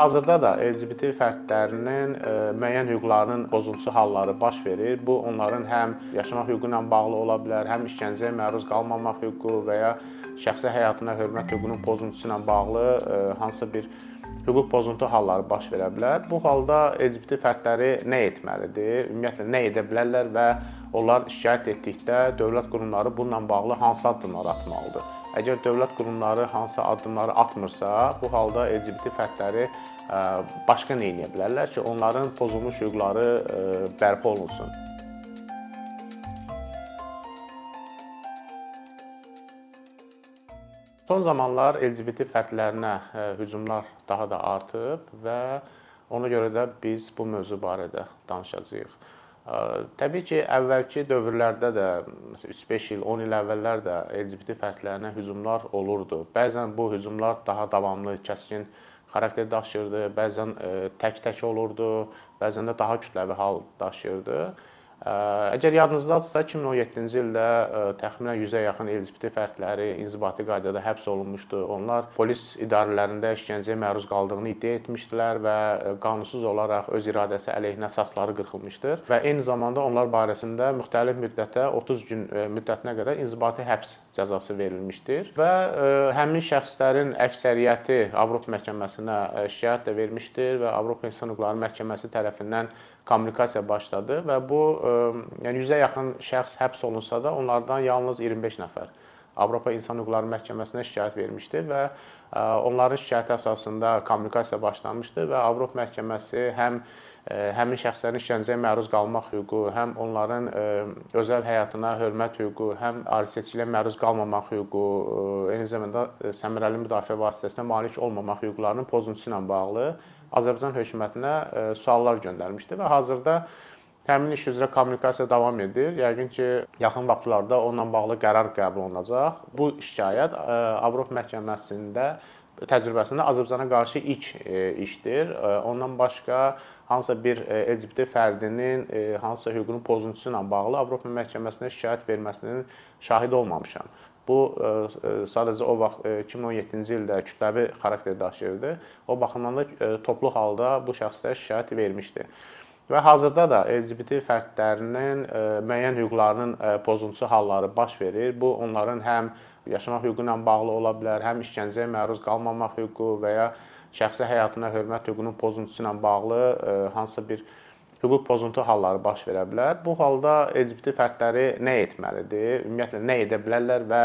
Hazırda da LGBT fərdlərinin e, müəyyən hüquqlarının pozuntusu halları baş verir. Bu onların həm yaşamaq hüququ ilə bağlı ola bilər, həm işgəncəyə məruz qalmamaq hüququ və ya şəxsi həyatına hörmət hüququnun pozuntusu ilə bağlı e, hansısa bir hüquq pozuntu halları baş verə bilər. Bu halda LGBT fərdləri nə etməlidir? Ümumiyyətlə nə edə bilərlər və onlar şikayət etdikdə dövlət qurumları bununla bağlı hansı addımlar atmalıdır? Əgər dövlət qurumları hansı addımları atmırsa, bu halda LGBT fərdləri başqa nə edə bilərlər ki, onların pozulmuş hüquqları bərpa olunsun. Son zamanlar LGBT fərdlərinə hücumlar daha da artıb və ona görə də biz bu mövzu barədə danışacağıq. Təbii ki, əvvəlki dövrlərdə də, məsələn 3-5 il, 10 il əvvəllər də LGBT fərdlərinə hücumlar olurdu. Bəzən bu hücumlar daha davamlı, kəskin xarakter daşıyırdı, bəzən tək-tək olurdu, bəzən də daha kütləvi hal daşıyırdı. Əgər yadınızdadırsa 2017-ci ildə təxminən 100-ə yaxın LGBT fərdləri inzibati qaydada həbs olunmuşdu. Onlar polis idarələrində işgəncəyə məruz qaldığını iddia etmişdilər və qanunsuz olaraq öz iradəsi əleyhinə əsasları qırxılmışdır və eyni zamanda onlar barəsində müxtəlif müddətə 30 gün müddətinə qədər inzibati həbs cəzası verilmişdir və həmin şəxslərin əksəriyyəti Avropa məhkəməsinə şikayət də vermişdir və Avropa İnsan Hüquqları Məhkəməsi tərəfindən kommunikasiya başladı və bu yəni 100-ə yaxın şəxs həbs olunsa da, onlardan yalnız 25 nəfər Avropa İnsan Hüquqları Məhkəməsinə şikayət vermişdi və onların şikayəti əsasında kommunikasiya başlanmışdı və Avropa Məhkəməsi həm həmin şəxslərin işgəncəyə məruz qalmaq hüququ, həm onların özəl həyatına hörmət hüququ, həm ayrı-seçkiliyə məruz qalmamaq hüququ, eyni zamanda səmərəli müdafiə vasitəsinə malik olmamaq hüquqlarının pozuntusu ilə bağlı Azərbaycan hökumətinə suallar göndərmişdi və hazırda həmin iş üzrə kommunikasiya davam edir. Yəqin ki, yaxın vaxtlarda onunla bağlı qərar qəbul olunacaq. Bu şikayət e, Avropa məhkəməsində təcrübəsində Azərbaycana qarşı ilk e, işdir. Ondan başqa hansısa bir LGBT fərdinin hansısa hüququnun pozuntusu ilə bağlı Avropa məhkəməsinə şikayət verməsinin şahidi olmamışam. Bu e, e, sadəcə o vaxt 2017-ci e, ildə kütləvi xarakter daşıyırdı. O baxımdan da toplu halda bu şəxslər şikayət vermişdi. Və hazırda da LGBT fərdlərinin müəyyən hüquqlarının pozuntusu halları baş verir. Bu onların həm yaşamaq hüququ ilə bağlı ola bilər, həm işgəncəyə məruz qalmamaq hüququ və ya şəxsi həyatına hörmət hüququnun pozuntusu ilə bağlı hansısa bir hüquq pozuntu halları baş verə bilər. Bu halda LGBT fərdləri nə etməlidir? Ümumiyyətlə nə edə bilərlər və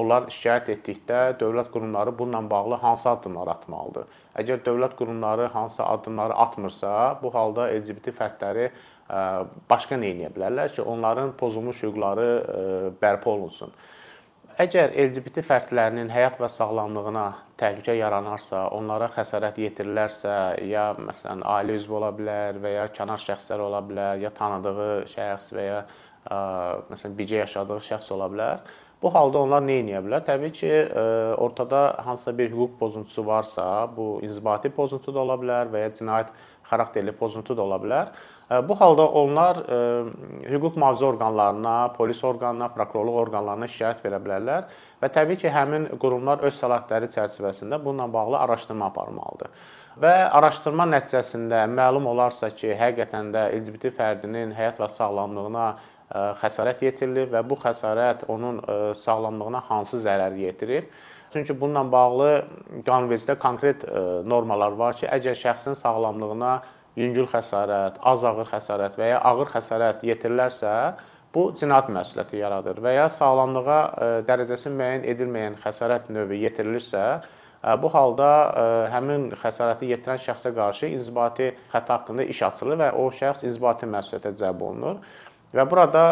onlar şikayət etdikdə dövlət qurumları bununla bağlı hansı addımlar atmalıdır? Əgər dövlət qurumları hansı addımları atmırsa, bu halda LGBT fərdləri başqa nə edə bilərlər ki, onların pozulmuş hüquqları bərpa olunsun? Əgər LGBT fərdlərinin həyat və sağlamlığına təhlükə yaranarsa, onlara xəsarət yetirilərsə, ya məsələn ailə üzvü ola bilər və ya kənar şəxslər ola bilər, ya tanıdığı şəxs və ya ə, məsələn birgə yaşadığı şəxs ola bilər. Bu halda onlar nə edə bilər? Təbii ki, ortada hansısa bir hüquq pozuntusu varsa, bu inzibati pozuntu da ola bilər və ya cinayət xarakterli pozuntu da ola bilər. Bu halda onlar hüquq mühafizə orqanlarına, polis orqanına, prokurorluq orqanlarına şikayət verə bilərlər və təbii ki, həmin qurumlar öz səlahiyyətləri çərçivəsində bununla bağlı araşdırma aparmalıdır. Və araşdırma nəticəsində məlum olarsa ki, həqiqətən də LGBT fərdinin həyat və sağlamlığına xəsarət yetirilib və bu xəsarət onun sağlamlığına hansı zərər yetirib? Çünki bununla bağlı qanunvericilikdə konkret normalar var ki, əgər şəxsin sağlamlığına yüngül xəsarət, az ağır xəsarət və ya ağır xəsarət yetirilərsə, bu cinayət məsuliyyəti yaradır və ya sağlamlığa dərəcəsi müəyyən edilməyən xəsarət növü yetirilirsə, bu halda həmin xəsarəti yetirən şəxsə qarşı inzibati xəta haqqında iş açılır və o şəxs inzibati məsuliyyətə cəlb olunur. Və burada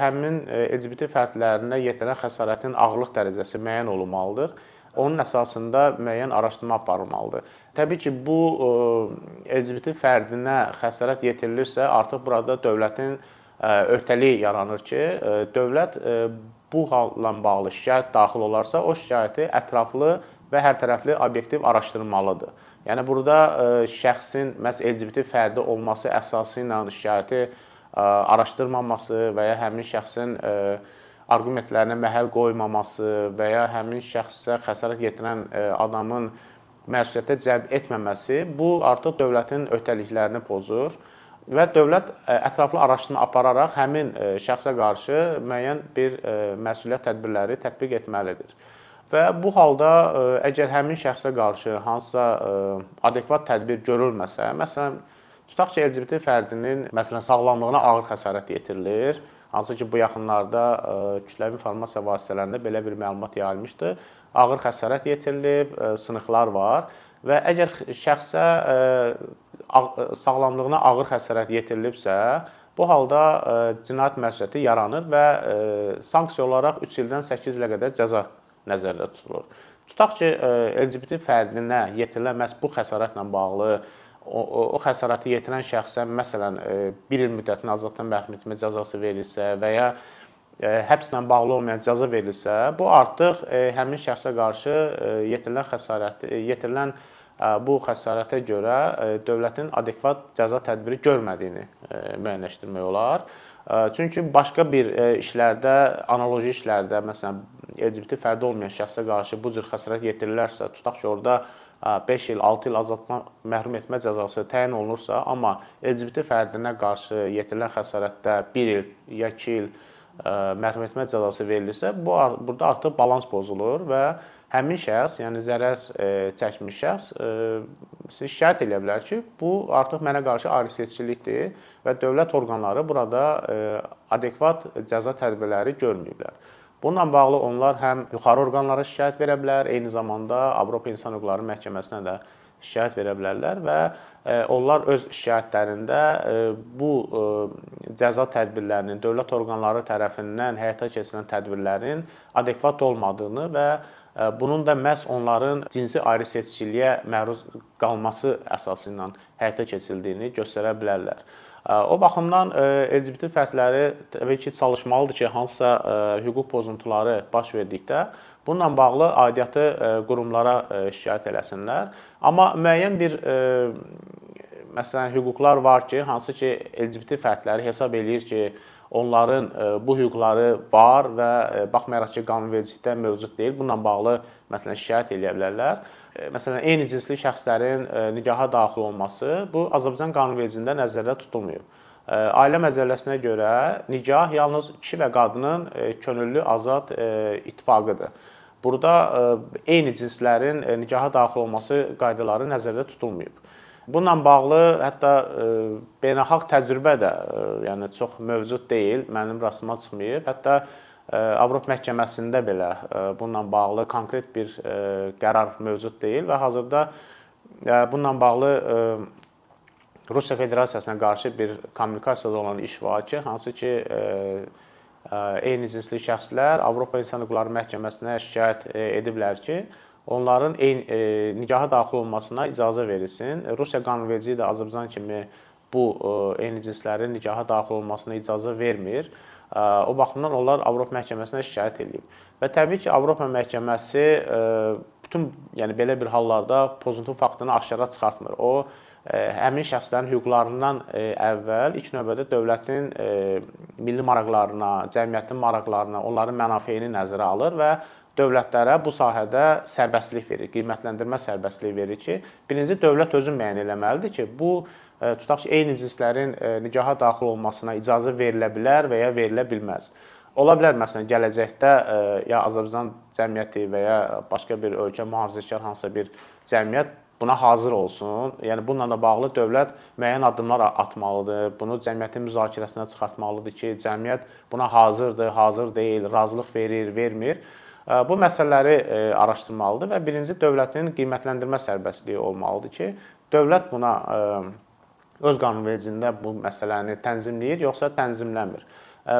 həmin LGBT fərdlərinə yetirilən xəsarətin ağırlıq dərəcəsi müəyyən olunmalıdır. Onun əsasında müəyyən araşdırma aparılmalıdır. Təbii ki, bu e, LGBT fərdinə xəsarət yetirilirsə, artıq burada dövlətin e, öhdəliyi yaranır ki, e, dövlət bu halla bağlı şikayət daxil olarsa, o şikayəti ətraflı və hərtərəfli obyektiv araşdırmalıdır. Yəni burada şəxsin məhz LGBT fərdi olması əsası ilə şikayəti araşdırmaması və ya həmin şəxsin arqumentlərinə məhəl qoymaması və ya həmin şəxsə xəsarət yetirən adamın məsuliyyətə cəlb etməməsi bu artıq dövlətin öhdəliklərini pozur və dövlət ətraflı araşdırma apararaq həmin şəxsə qarşı müəyyən bir məsuliyyət tədbirləri tətbiq etməlidir. Və bu halda əgər həmin şəxsə qarşı hansısa adekvat tədbir görülməsə, məsələn, tutaq ki, LGBT fərdinin məsələn sağlamlığına ağır xəsarət yetirilir, hansı ki, bu yaxınlarda kütləvi informasiya vasitələrində belə bir məlumat yayılmışdı. Ağır xəsarət yetirilib, sınıqlar var və əgər şəxsə sağlamlığına ağır xəsarət yetirilibsə, bu halda cinayət məsuliyyəti yaranır və sanksiya olaraq 3 ildən 8 ilə qədər cəza nəzərdə tutulur. Tutaq ki, e, LGBT fərdinə yetirilən məhz bu xəsarətlə bağlı o, o, xəsarəti yetirən şəxsə məsələn 1 e, il müddətinə azadlıqdan məhrum etmə cəzası verilsə və ya e, həbslə bağlı olmayan cəza verilsə, bu artıq həmin şəxsə qarşı yetirilən xəsarəti yetirilən bu xəsarətə görə dövlətin adekvat cəza tədbiri görmədiyini müəyyənləşdirmək olar. Çünki başqa bir işlərdə, analoji işlərdə, məsələn, LGBT fərdi olmayan şəxsə qarşı bu cür xəsarət yetirilərsə, tutaq ki, orada 5 il, 6 il azadlıqdan məhrum etmə cəzası təyin olunursa, amma LGBT fərdinə qarşı yetirilən xəsarətdə 1 il ya 2 il məhrum etmə cəzası verilirsə, bu burada artıq balans pozulur və həmin şəxs, yəni zərər çəkmiş şəxs siz şikayət edə bilər ki, bu artıq mənə qarşı ayrı-seçkilikdir və dövlət orqanları burada adekvat cəza tədbirləri görməyiblər. Bununla bağlı onlar həm yuxarı orqanlara şikayət verə bilər, eyni zamanda Avropa İnsan Hüquqları Məhkəməsinə də şikayət verə bilərlər və e, onlar öz şikayətlərində e, bu e, cəza tədbirlərinin dövlət orqanları tərəfindən həyata keçirilən tədbirlərin adekvat olmadığını və bunun da məhz onların cinsi ayrı-seçkiliyə məruz qalması əsası ilə həyata keçirildiyini göstərə bilərlər. O baxımdan LGBT fərdləri təbii ki, çalışmalıdır ki, hansısa hüquq pozuntuları baş verdikdə bununla bağlı aidiyyatı qurumlara şikayət eləsinlər. Amma müəyyən bir məsələn hüquqlar var ki, hansı ki LGBT fərdləri hesab eləyir ki, onların bu hüquqları var və baxmayaraq ki, qanunvericilikdə mövcud deyil, bununla bağlı məsələn şikayət edə bilərlər. Məsələn, eyni cinsli şəxslərin nikaha daxil olması bu Azərbaycan qanunvericiliyində nəzərdə tutulmayıb. Ailə məcəlləsinə görə nikah yalnız kişi və qadının könüllü azad ittifaqıdır. Burada eyni cinslərin nikaha daxil olması qaydaları nəzərdə tutulmayıb. Bununla bağlı hətta beynəlxalq təcrübə də yəni çox mövcud deyil, mənim rastıma çıxmayıb. Hətta Avropa məhkəməsində belə bununla bağlı konkret bir qərar mövcud deyil və hazırda bununla bağlı Rusiya Federasiyasına qarşı bir kommunikasiyada olan iş var ki, hansı ki eyni cinsli şəxslər Avropa İnsan Hüquqları Məhkəməsinə şikayət ediblər ki, onların eyni nikaha daxil olmasına icazə verilsin. Rusiya qanunvericiliyi də Azərbaycan kimi bu eyni cinslərin nikaha daxil olmasına icazə vermir. O baxımdan onlar Avropa məhkəməsinə şikayət edib. Və təbii ki, Avropa məhkəməsi bütün yəni belə bir hallarda pozuntu faktını aşkara çıxartmır. O həmin şəxslərin hüquqlarından əvvəl ilk növbədə dövlətin milli maraqlarına, cəmiyyətin maraqlarına, onların mənafeyini nəzərə alır və dövlətlərə bu sahədə sərbəstlik verir, qiymətləndirmə sərbəstliyi verir ki, birinci dövlət özü müəyyən etməlidir ki, bu tutaq ki, eyni cinslərin nikaha daxil olmasına icazə verilə bilər və ya verilə bilməz. Ola bilər məsələn gələcəkdə ya Azərbaycan cəmiyyəti və ya başqa bir ölkə mühafizəkar hansısa bir cəmiyyət buna hazır olsun. Yəni bununla da bağlı dövlət müəyyən addımlar atmalıdır. Bunu cəmiyyətin müzakirəsinə çıxartmalıdır ki, cəmiyyət buna hazırdır, hazır deyil, razılıq verir, vermir. Bu məsələləri araşdırmalıdır və birinci dövlətin qiymətləndirmə sərbəstliyi olmalıdır ki, dövlət buna öz qanunvericiliyində bu məsələni tənzimləyir, yoxsa tənzimləmir.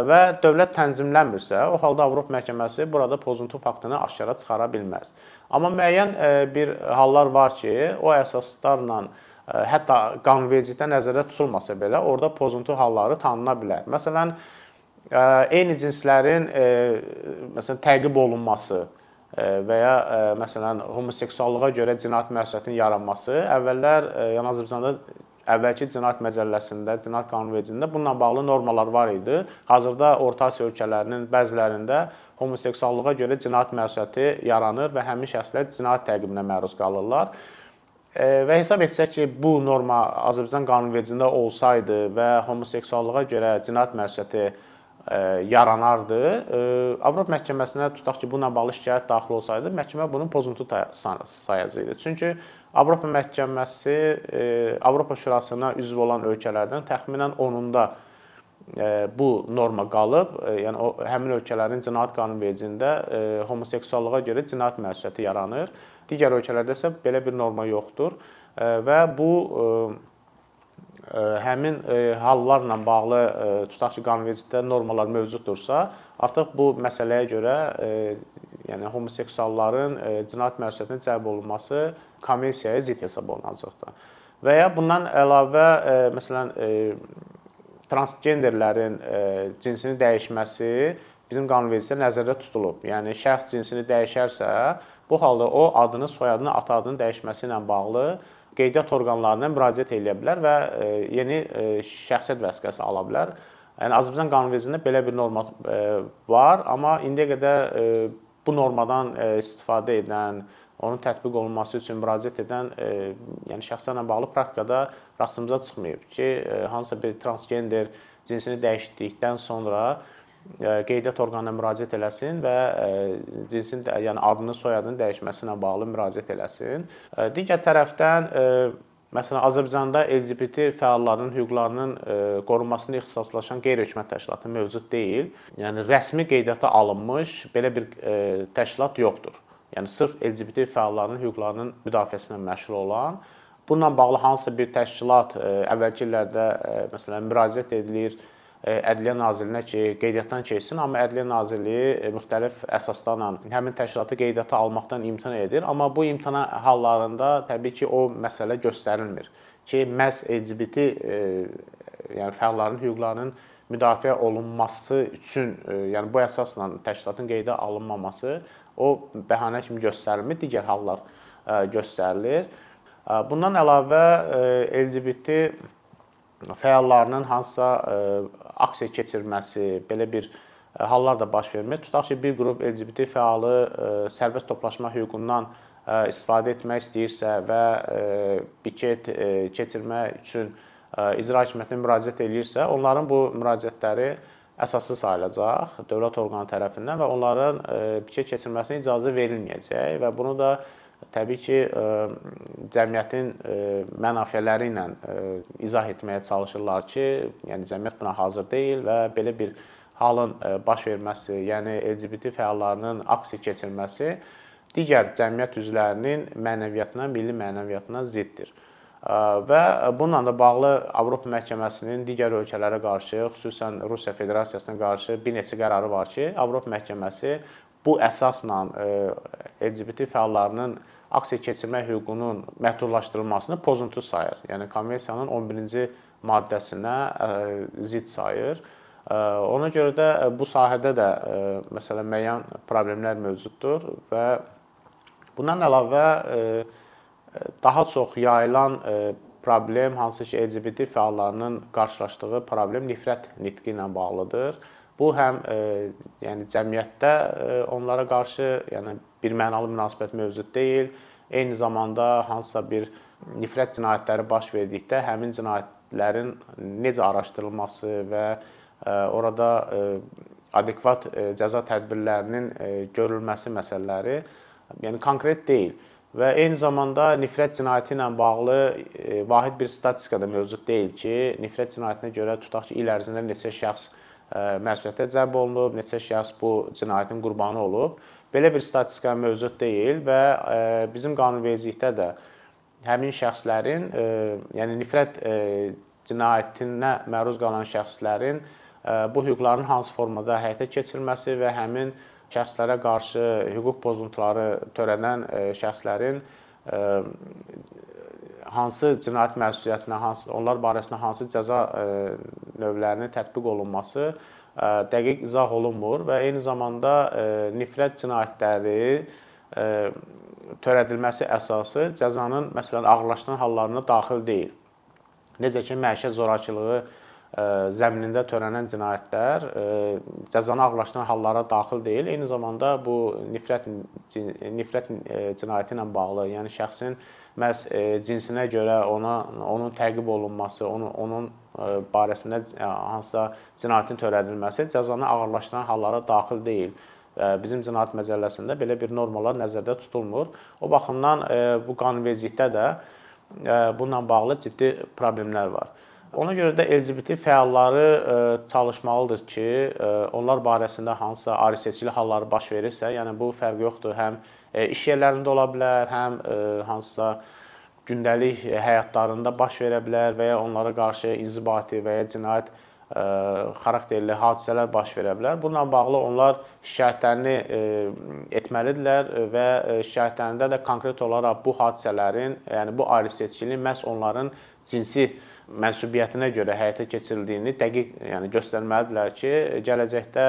Və dövlət tənzimləmirsə, o halda Avropa məhkəməsi burada pozuntu faktını aşkara çıxara bilməz. Amma müəyyən bir hallar var ki, o əsaslarla hətta qanunvericilikdə nəzərdə tutulmasa belə, orada pozuntu halları tanına bilər. Məsələn, eyni cinslərin məsələn təqib olunması və ya məsələn homoseksuallığa görə cinayət məsuliyyətinin yaranması əvvəllər yəni Azərbaycanda əvvəlki cinayət məcəlləsində, cinayət qanunvericiliyində bununla bağlı normalar var idi. Hazırda Orta Asiya ölkələrinin bəzilərində homoseksuallığa görə cinayət məsuliyyəti yaranır və həmin şəxslər cinayət təqibinə məruz qalırlar. Və hesab etsək ki, bu norma Azərbaycan qanunvericiliyində olsaydı və homoseksuallığa görə cinayət məsuliyyəti yaranardı, Avropa məhkəməsinə tutaq ki, bununla bağlı şikayət daxil olsaydı, məhkəmə bunu pozuntu sayacaqdı. Çünki Avropa məhkəməsi Avropa Şurasına üzv olan ölkələrdən təxminən 10-unda bu norma qalıb, yəni o həmin ölkələrin cinayət qanunvericiliyində homoseksuallığa görə cinayət məsuliyyəti yaranır. Digər ölkələrdə isə belə bir norma yoxdur və bu həmin hallarla bağlı tutaq ki, qanunvericilikdə normalar mövcuddursa, artıq bu məsələyə görə yəni homoseksualların cinayət məsuliyyətinə cəlb olunması konvensiyaya zidd hesab olunacaqdır. Və ya bundan əlavə məsələn transgenderlərin cinsini dəyişməsi bizim qanunvericilikdə nəzərdə tutulub. Yəni şəxs cinsini dəyişərsə, bu halda o adını, soyadını, ata adını dəyişməsi ilə bağlı qeydiyyat orqanlarına müraciət edə bilər və yeni şəxsiyyət vəsiqəsi ala bilər. Yəni Azərbaycan qanunvericiliyində belə bir norma var, amma indiyə qədər bu normadan istifadə edən, onun tətbiq olunması üçün müraciət edən, yəni şəxslərlə bağlı praktikada rastımıza çıxmayıb ki, hansısa bir transgender cinsini dəyişdikdən sonra qeydiyyat orqanına müraciət eləsin və cinsin yəni adını, soyadını dəyişməsi ilə bağlı müraciət eləsin. Digər tərəfdən Məsələn, Azərbaycanda LGBT fəallarının hüquqlarının qorunmasına ixtisaslaşan qeyri-hökumət təşkilatı mövcud deyil. Yəni rəsmi qeydiyyata alınmış belə bir təşkilat yoxdur. Yəni sırf LGBT fəallarının hüquqlarının müdafiəsi ilə məşğul olan Bununla bağlı hansısa bir təşkilat əvvəlki illərdə məsələn müraciət edilir Ədliyyə Nazirliyinə ki, qeydiyyatdan keçsin, amma Ədliyyə Nazirliyi müxtəlif əsaslarla həmin təşkilatı qeydiyyata almaqdan imtina edir, amma bu imtina hallarında təbii ki, o məsələ göstərilmir ki, məhz LGBT yəni fəalların hüquqlarının müdafiə olunması üçün, yəni bu əsasla təşkilatın qeydə alınmaması o bəhanə kimi göstərilmir, digər hallar göstərilir. Bundan əlavə LGBT fəallarının hansısa aksiya keçirməsi, belə bir hallar da baş vermir. Tutaq ki, bir qrup LGBT fəalı sərbəst toplaşma hüququndan istifadə etmək istəyirsə və piket keçirmək üçün icra hakimiyyətinə müraciət eləyirsə, onların bu müraciətləri əsassız sayılacaq dövlət orqanı tərəfindən və onların piket keçirməsinə icazə verilməyəcək və bunu da təbii ki, cəmiyyətin mənafeləri ilə izah etməyə çalışırlar ki, yəni cəmiyyət buna hazır deyil və belə bir halın baş verməsi, yəni LGBT fəallarının aksiya keçirməsi digər cəmiyyət üzvlərinin mənəviyyatına, milli mənəviyyatına ziddir. Və bununla da bağlı Avropa məhkəməsinin digər ölkələrə qarşı, xüsusən Rusiya Federasiyasına qarşı bir neçə qərarı var ki, Avropa məhkəməsi bu əsasla LGBT fəallarının aksiya keçirmək hüququnun məhdudlaşdırılmasını pozuntu sayır. Yəni konvensiyanın 11-ci maddəsinə zidd sayır. Ona görə də bu sahədə də məsələn müəyyən problemlər mövcuddur və bundan əlavə daha çox yayılan problem hansı ki LGBT fəallarının qarşılaşdığı problem nifrət nitqi ilə bağlıdır. Bu həm yəni cəmiyyətdə onlara qarşı yəni bir mənalı münasibət mövcud deyil. Eyni zamanda hansısa bir nifrət cinayətləri baş verdikdə həmin cinayətlərin necə araşdırılması və orada adekvat cəza tədbirlərinin görülməsi məsələləri yəni konkret deyil. Və eyni zamanda nifrət cinayəti ilə bağlı vahid bir statistika da mövcud deyil ki, nifrət cinayətinə görə tutaq ki, il ərzində neçə şəxs məsuliyyətə cəlb olunub, neçə şəxs bu cinayətin qurbanı olub. Belə bir statistika mövcud deyil və bizim qanunvericilikdə də həmin şəxslərin, yəni nifrət cinayətinə məruz qalan şəxslərin bu hüquqların hansı formada həyata keçirilməsi və həmin şəxslərə qarşı hüquq pozuntuları törədən şəxslərin hansı cinayət məsuliyyətinə, hansı onlar barəsində hansı cəza növlərinin tətbiq olunması dəqiq izah olunmur və eyni zamanda nifrət cinayətləri törədilməsi əsası cəzanın məsələn ağırlaşdıran hallarına daxil deyil. Necə ki, məişət zorakılığı zəminində törənən cinayətlər cəzanı ağırlaşdıran hallara daxil deyil. Eyni zamanda bu nifrət nifrət cinayəti ilə bağlı, yəni şəxsin məhz cinsinə görə ona onun təqib olunması, onun onun barəsində hansısa cinayətin törədilməsi cəzanı ağırlaşdıran hallara daxil deyil. Bizim cinayət məcəlləsində belə bir normalar nəzərdə tutulmur. O baxımdan bu qanunvericilikdə də bununla bağlı ciddi problemlər var. Ona görə də LGBT fəalları çalışmalıdır ki, onlar barəsində hansısa ayrı seçkili halları baş verirsə, yəni bu fərq yoxdur, həm iş yerlərində ola bilər, həm hansısa gündəlik həyatlarında baş verə bilər və ya onlara qarşı inzibati və ya cinayət xarakterli hadisələr baş verə bilər. Bununla bağlı onlar şikayətlərini etməlidirlər və şikayətlərində də konkret olaraq bu hadisələrin, yəni bu ayrı seçkinin məhz onların cinsi mənsubiyyətinə görə həyata keçirildiyini dəqiq, yəni göstərməlidirlər ki, gələcəkdə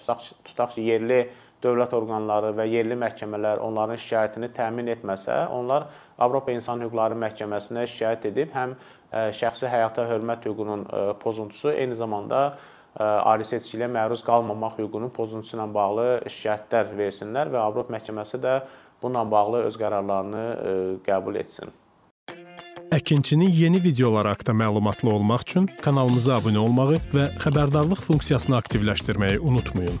tutaq tutaq ki, yerli dövlət orqanları və yerli məhkəmələr onların şikayətini təmin etməsə, onlar Avropa İnsan Hüquqları Məhkəməsinə şikayət edib həm şəxsi həyata hörmət hüququnun pozuntusu, eyni zamanda ayrı seçkiliyə məruz qalmamaq hüququnun pozuntusu ilə bağlı şikayətlər versinlər və Avropa Məhkəməsi də bununla bağlı öz qərarlarını qəbul etsin. Əkinçinin yeni videoları haqqında məlumatlı olmaq üçün kanalımıza abunə olmağı və xəbərdarlıq funksiyasını aktivləşdirməyi unutmayın.